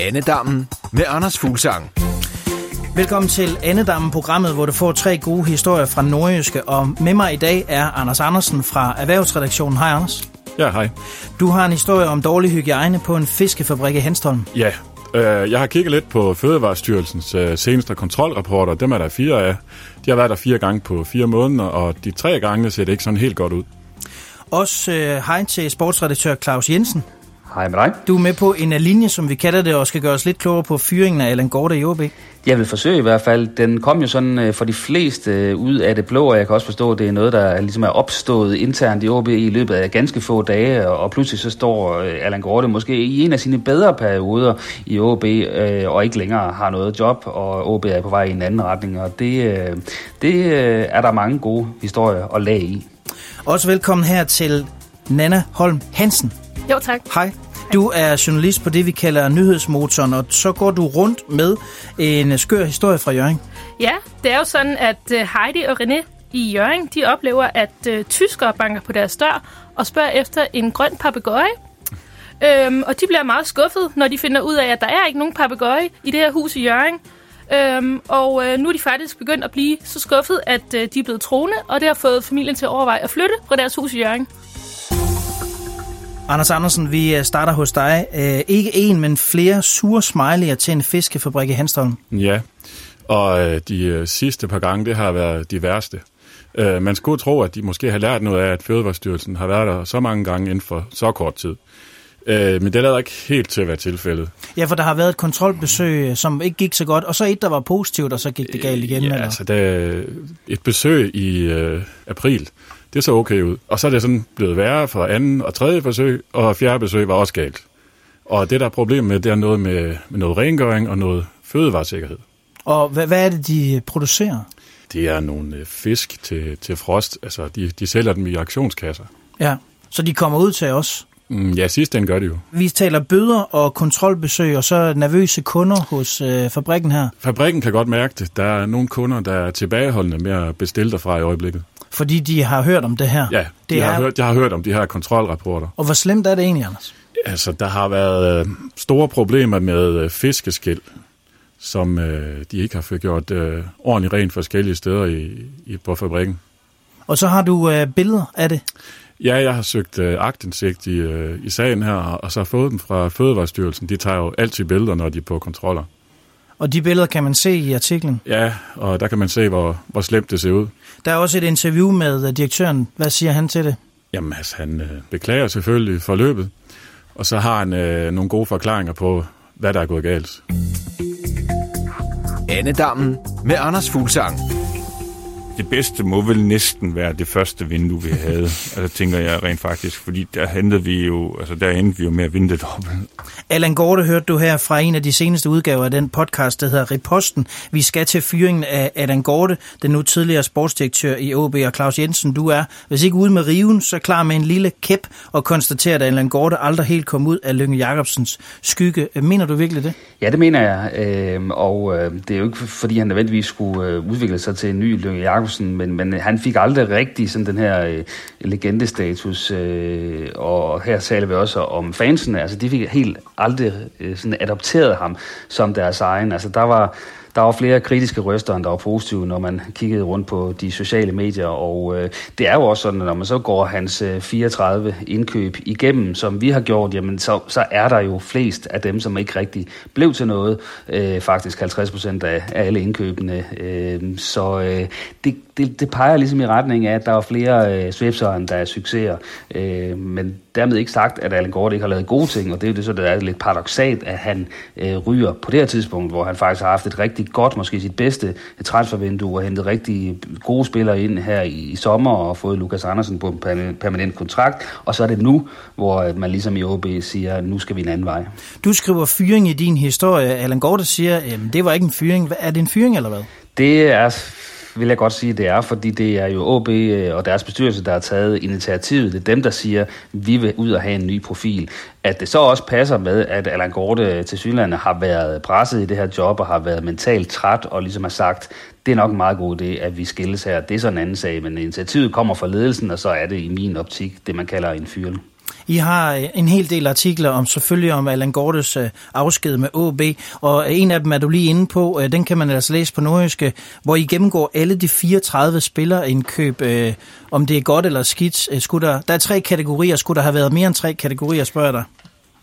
Annedammen med Anders Fuglsang. Velkommen til Annedammen, programmet, hvor du får tre gode historier fra Nordjyske. Og med mig i dag er Anders Andersen fra Erhvervsredaktionen. Hej Anders. Ja, hej. Du har en historie om dårlig hygiejne på en fiskefabrik i Henstholm. Ja, øh, jeg har kigget lidt på Fødevarestyrelsens øh, seneste kontrolrapporter. Dem er der fire af. De har været der fire gange på fire måneder, og de tre gange ser det ikke sådan helt godt ud. Også øh, hej til sportsredaktør Claus Jensen. Hej med dig. Du er med på en linje, som vi kalder det, og skal gøre os lidt klogere på fyringen af Allan Gorte i OB. Jeg vil forsøge i hvert fald. Den kom jo sådan øh, for de fleste øh, ud af det blå, og jeg kan også forstå, at det er noget, der ligesom er opstået internt i OB i løbet af ganske få dage, og pludselig så står øh, Allan Gorte måske i en af sine bedre perioder i OB, og ikke længere har noget job, og OB er på vej i en anden retning, og det, det er der mange gode historier at lage i. Også velkommen her til Nana Holm Hansen. Jo, tak. Hej. Du er journalist på det, vi kalder nyhedsmotoren, og så går du rundt med en skør historie fra Jørgen. Ja, det er jo sådan, at øh, Heidi og René i Jørgen, de oplever, at uh, tyskere banker på deres dør og spørger efter en grøn papegøje. Øhm, og de bliver meget skuffet, når de finder ud af, at der er ikke nogen papegøje i det her hus i Jørgen. Øhm, og øh, nu er de faktisk begyndt at blive så skuffet, at øh, de er blevet troende, og det har fået familien til at overveje at flytte fra deres hus i Jørgen. Anders Andersen, vi øh, starter hos dig. Øh, ikke en, men flere sure smiley'er til en fiskefabrik i Hanstholm. Ja, og øh, de sidste par gange, det har været de værste. Man skulle tro, at de måske har lært noget af, at Fødevarestyrelsen har været der så mange gange inden for så kort tid. Men det lader ikke helt til at være tilfældet. Ja, for der har været et kontrolbesøg, som ikke gik så godt, og så et, der var positivt, og så gik det galt igen. Ja, eller? altså der, et besøg i øh, april, det så okay ud. Og så er det sådan blevet værre for anden og tredje forsøg, og fjerde besøg var også galt. Og det, der er problemet med, det er noget med, med noget rengøring og noget fødevaresikkerhed. Og hvad, hvad er det, de producerer? Det er nogle øh, fisk til, til frost. Altså, de, de sælger dem i aktionskasser. Ja, så de kommer ud til os? Mm, ja, sidst den gør det jo. Vi taler bøder og kontrolbesøg, og så nervøse kunder hos øh, fabrikken her. Fabrikken kan godt mærke det. Der er nogle kunder, der er tilbageholdende med at bestille derfra i øjeblikket fordi de har hørt om det her. Ja, de, det har, er... hørt, de har hørt om de her kontrolrapporter. Og hvor slemt er det egentlig, Anders? Altså, der har været øh, store problemer med øh, fiskeskil, som øh, de ikke har fået gjort øh, ordentligt rent forskellige steder i, i, på fabrikken. Og så har du øh, billeder af det? Ja, jeg har søgt øh, agtindsigt i, øh, i sagen her, og så har fået dem fra Fødevarestyrelsen. De tager jo altid billeder, når de er på kontroller. Og de billeder kan man se i artiklen? Ja, og der kan man se, hvor, hvor slemt det ser ud. Der er også et interview med øh, direktøren. Hvad siger han til det? Jamen, altså, han øh, beklager selvfølgelig forløbet, og så har han øh, nogle gode forklaringer på, hvad der er gået galt. Annedammen med Anders Fuglsang det bedste må vel næsten være det første vindue, vi havde. altså, tænker jeg rent faktisk, fordi der hentede vi jo, altså der endte vi jo med at vinde det dobbelt. Allan Gorte hørte du her fra en af de seneste udgaver af den podcast, der hedder Reposten. Vi skal til fyringen af Allan Gorte, den nu tidligere sportsdirektør i OB, og Claus Jensen, du er, hvis ikke ude med riven, så klar med en lille kæp og konstaterer, at Allan Gorte aldrig helt kom ud af Lønge Jacobsens skygge. Mener du virkelig det? Ja, det mener jeg, øh, og øh, det er jo ikke fordi, han nødvendigvis skulle øh, udvikle sig til en ny Lønge Jacobsen men, men han fik aldrig rigtig sådan den her øh, legendestatus, øh, og her taler vi også om fansene, altså de fik helt aldrig øh, sådan adopterede ham som deres egen, altså der var der var flere kritiske røster, end der var positive, når man kiggede rundt på de sociale medier. Og øh, det er jo også sådan, at når man så går hans øh, 34 indkøb igennem, som vi har gjort, jamen så, så er der jo flest af dem, som ikke rigtig blev til noget. Øh, faktisk 50 procent af, af alle indkøbene. Øh, så øh, det, det, det peger ligesom i retning af, at der var flere øh, svipsere, end der er succeser. Øh, men dermed ikke sagt, at Allen Gård ikke har lavet gode ting, og det er jo det, så det er lidt paradoxalt, at han øh, ryger på det her tidspunkt, hvor han faktisk har haft et rigtig godt, måske sit bedste transfervindue, og hentet rigtig gode spillere ind her i, i sommer, og fået Lukas Andersen på en permanent kontrakt, og så er det nu, hvor man ligesom i OB siger, nu skal vi en anden vej. Du skriver fyring i din historie. Allan Gård siger, det var ikke en fyring. Er det en fyring, eller hvad? Det er vil jeg godt sige, det er, fordi det er jo OB øh, og deres bestyrelse, der har taget initiativet. Det er dem, der siger, vi vil ud og have en ny profil. At det så også passer med, at Allan Gorte øh, til Sydlandet har været presset i det her job og har været mentalt træt og ligesom har sagt, det er nok en meget god idé, at vi skilles her. Det er så en anden sag, men initiativet kommer fra ledelsen, og så er det i min optik det, man kalder en fyring. I har øh, en hel del artikler om selvfølgelig om Allan Gortes øh, afsked med AB, og øh, en af dem er du lige inde på, den kan man altså læse på nordjyske, hvor I gennemgår alle de 34 spillerindkøb, om det er godt eller skidt. Skulle der, der er tre kategorier, skulle der have været mere end tre kategorier, spørger dig?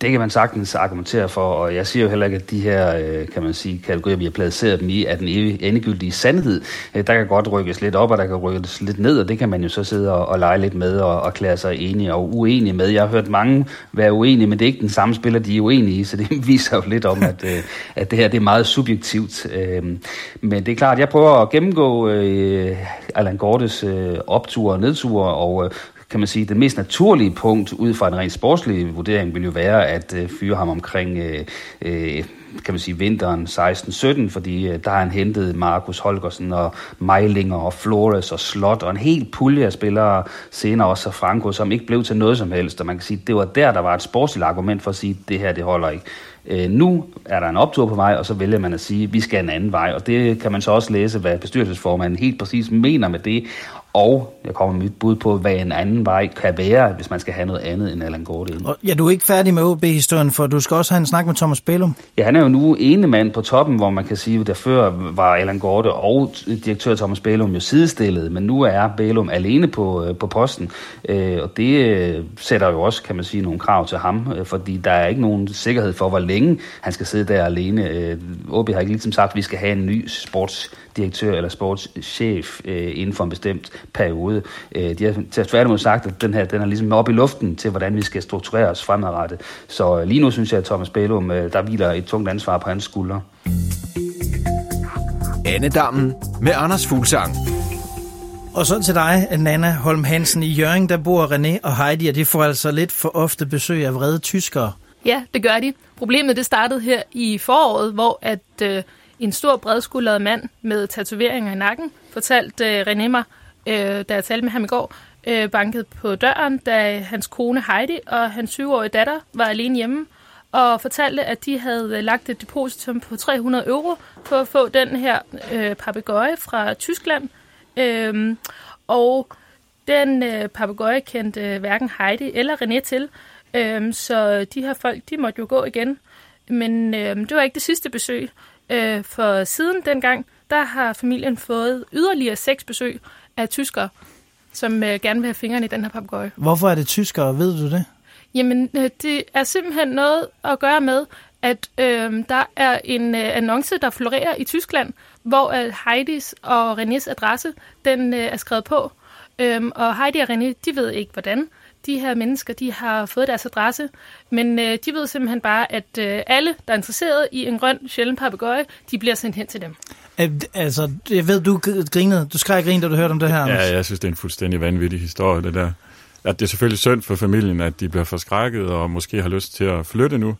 Det kan man sagtens argumentere for, og jeg siger jo heller ikke, at de her, øh, kan man sige, kategorier, vi har placeret dem i, er den endegyldige sandhed. Øh, der kan godt rykkes lidt op, og der kan rykkes lidt ned, og det kan man jo så sidde og, og lege lidt med og, og klæde sig enige og uenige med. Jeg har hørt mange være uenige, men det er ikke den samme spiller, de er uenige i, så det viser jo lidt om, at, øh, at det her det er meget subjektivt. Øhm, men det er klart, jeg prøver at gennemgå Allan Gortes opture og nedture, og kan man sige, det mest naturlige punkt ud fra en rent sportslig vurdering vil jo være at øh, fyre ham omkring øh, øh, kan man sige, vinteren 16-17, fordi øh, der har han hentet Markus Holgersen og Meilinger og Flores og Slot og en helt pulje af spillere, senere også Franco, som ikke blev til noget som helst. Og man kan sige, det var der, der var et sportsligt argument for at sige, at det her, det holder ikke. Øh, nu er der en optur på vej, og så vælger man at sige, at vi skal en anden vej. Og det kan man så også læse, hvad bestyrelsesformanden helt præcis mener med det. Og jeg kommer med mit bud på, hvad en anden vej kan være, hvis man skal have noget andet end Allan Gorte ind. Ja, du er ikke færdig med OB-historien, for du skal også have en snak med Thomas Bellum. Ja, han er jo nu ene mand på toppen, hvor man kan sige, at der før var Allan Gorte og direktør Thomas Bellum jo sidestillet, men nu er Bellum alene på, øh, på posten. Øh, og det øh, sætter jo også, kan man sige, nogle krav til ham, fordi der er ikke nogen sikkerhed for, hvor længe han skal sidde der alene. OB har ikke ligesom sagt, at vi skal have en ny sportsdirektør eller sportschef inden for en bestemt periode. Øh, de har tværtimod sagt, at den her den er ligesom op i luften til, hvordan vi skal strukturere os fremadrettet. Så øh, lige nu synes jeg, at Thomas Bælum, øh, der hviler et tungt ansvar på hans skuldre. Annedammen med Anders Fuglsang. Og så til dig, Nana Holm Hansen. I Jørgen, der bor René og Heidi, og de får altså lidt for ofte besøg af vrede tyskere. Ja, det gør de. Problemet det startede her i foråret, hvor at øh, en stor bredskuldret mand med tatoveringer i nakken fortalte øh, René mig, øh, da jeg talte med ham i går, øh, bankede på døren, da hans kone Heidi og hans 7-årige datter var alene hjemme, og fortalte, at de havde øh, lagt et depositum på 300 euro for at få den her øh, papegøje fra Tyskland. Øhm, og den øh, papegøje kendte øh, hverken Heidi eller René til, øh, så de her folk, de måtte jo gå igen. Men øh, det var ikke det sidste besøg, øh, for siden dengang, der har familien fået yderligere seks besøg af tyskere, som øh, gerne vil have fingrene i den her papegøje. Hvorfor er det tyskere, ved du det? Jamen, øh, det er simpelthen noget at gøre med, at øh, der er en øh, annonce, der florerer i Tyskland, hvor øh, Heidis og Renés adresse, den øh, er skrevet på. Øhm, og Heidi og René, de ved ikke hvordan. De her mennesker, de har fået deres adresse, men øh, de ved simpelthen bare, at øh, alle, der er interesseret i en grøn sjælden papegøje, de bliver sendt hen til dem. Altså, jeg ved, du grinede. Du skreg grin, da du hørte om det her, Anders. Ja, jeg synes, det er en fuldstændig vanvittig historie, det der. At det er selvfølgelig synd for familien, at de bliver forskrækket og måske har lyst til at flytte nu.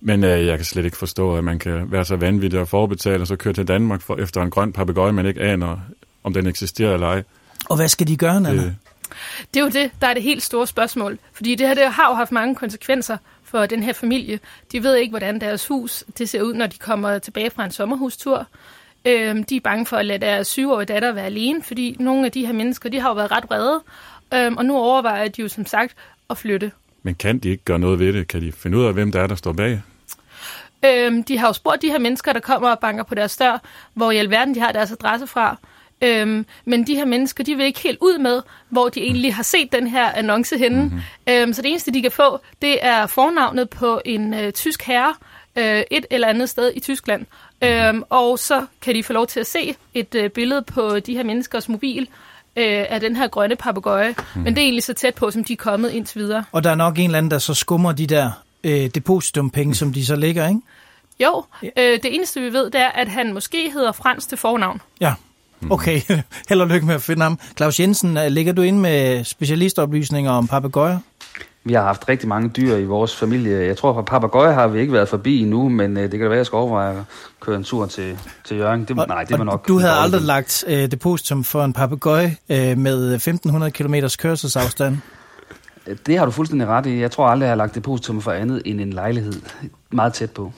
Men øh, jeg kan slet ikke forstå, at man kan være så vanvittig og forbetale og så køre til Danmark for, efter en grøn papegøje, man ikke aner, om den eksisterer eller ej. Og hvad skal de gøre, Nana? Det, det er jo det, der er det helt store spørgsmål. Fordi det her det har jo haft mange konsekvenser for den her familie. De ved ikke, hvordan deres hus det ser ud, når de kommer tilbage fra en sommerhustur. Øhm, de er bange for at lade deres syvårige datter være alene, fordi nogle af de her mennesker, de har jo været ret redde, øhm, og nu overvejer de jo som sagt at flytte. Men kan de ikke gøre noget ved det? Kan de finde ud af, hvem der er, der står bag? Øhm, de har jo spurgt de her mennesker, der kommer og banker på deres dør, hvor i alverden de har deres adresse fra. Øhm, men de her mennesker, de vil ikke helt ud med, hvor de egentlig har set den her annonce henne. Mm-hmm. Øhm, så det eneste, de kan få, det er fornavnet på en øh, tysk herre, øh, et eller andet sted i Tyskland. Øhm, og så kan de få lov til at se et øh, billede på de her menneskers mobil øh, af den her grønne papegøje. Mm. Men det er egentlig så tæt på, som de er kommet indtil videre. Og der er nok en eller anden, der så skummer de der øh, depositumpenge, som de så lægger, ikke? Jo, øh, det eneste vi ved, det er, at han måske hedder Frans til fornavn. Ja, okay. Held og lykke med at finde ham. Claus Jensen, øh, ligger du ind med specialistoplysninger om papegøjer? Vi har haft rigtig mange dyr i vores familie. Jeg tror, på papagøje har vi ikke været forbi endnu, men øh, det kan da være, at jeg skal overveje at køre en tur til, til Jørgen. Det, og, nej, det var nok... Du havde aldrig det. lagt øh, depositum for en papegøje øh, med 1500 km kørselsafstand? Det har du fuldstændig ret i. Jeg tror aldrig, jeg har lagt depositum for andet end en lejlighed meget tæt på.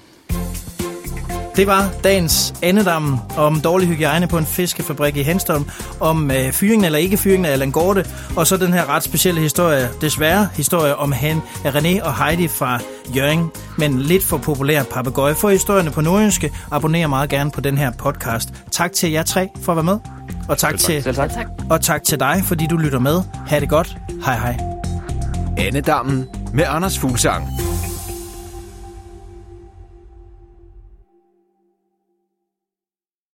Det var dagens andedammen om dårlig hygiejne på en fiskefabrik i Henstholm, om øh, fyringen eller ikke fyringen af Allan Gorte, og så den her ret specielle historie, desværre historie om han, René og Heidi fra Jørgen, men lidt for populær papegøje. For historierne på nordjyske, abonner meget gerne på den her podcast. Tak til jer tre for at være med, og tak, til, Selv tak. Og tak til dig, fordi du lytter med. Ha' det godt. Hej hej. Annedammen med Anders Fuglsang.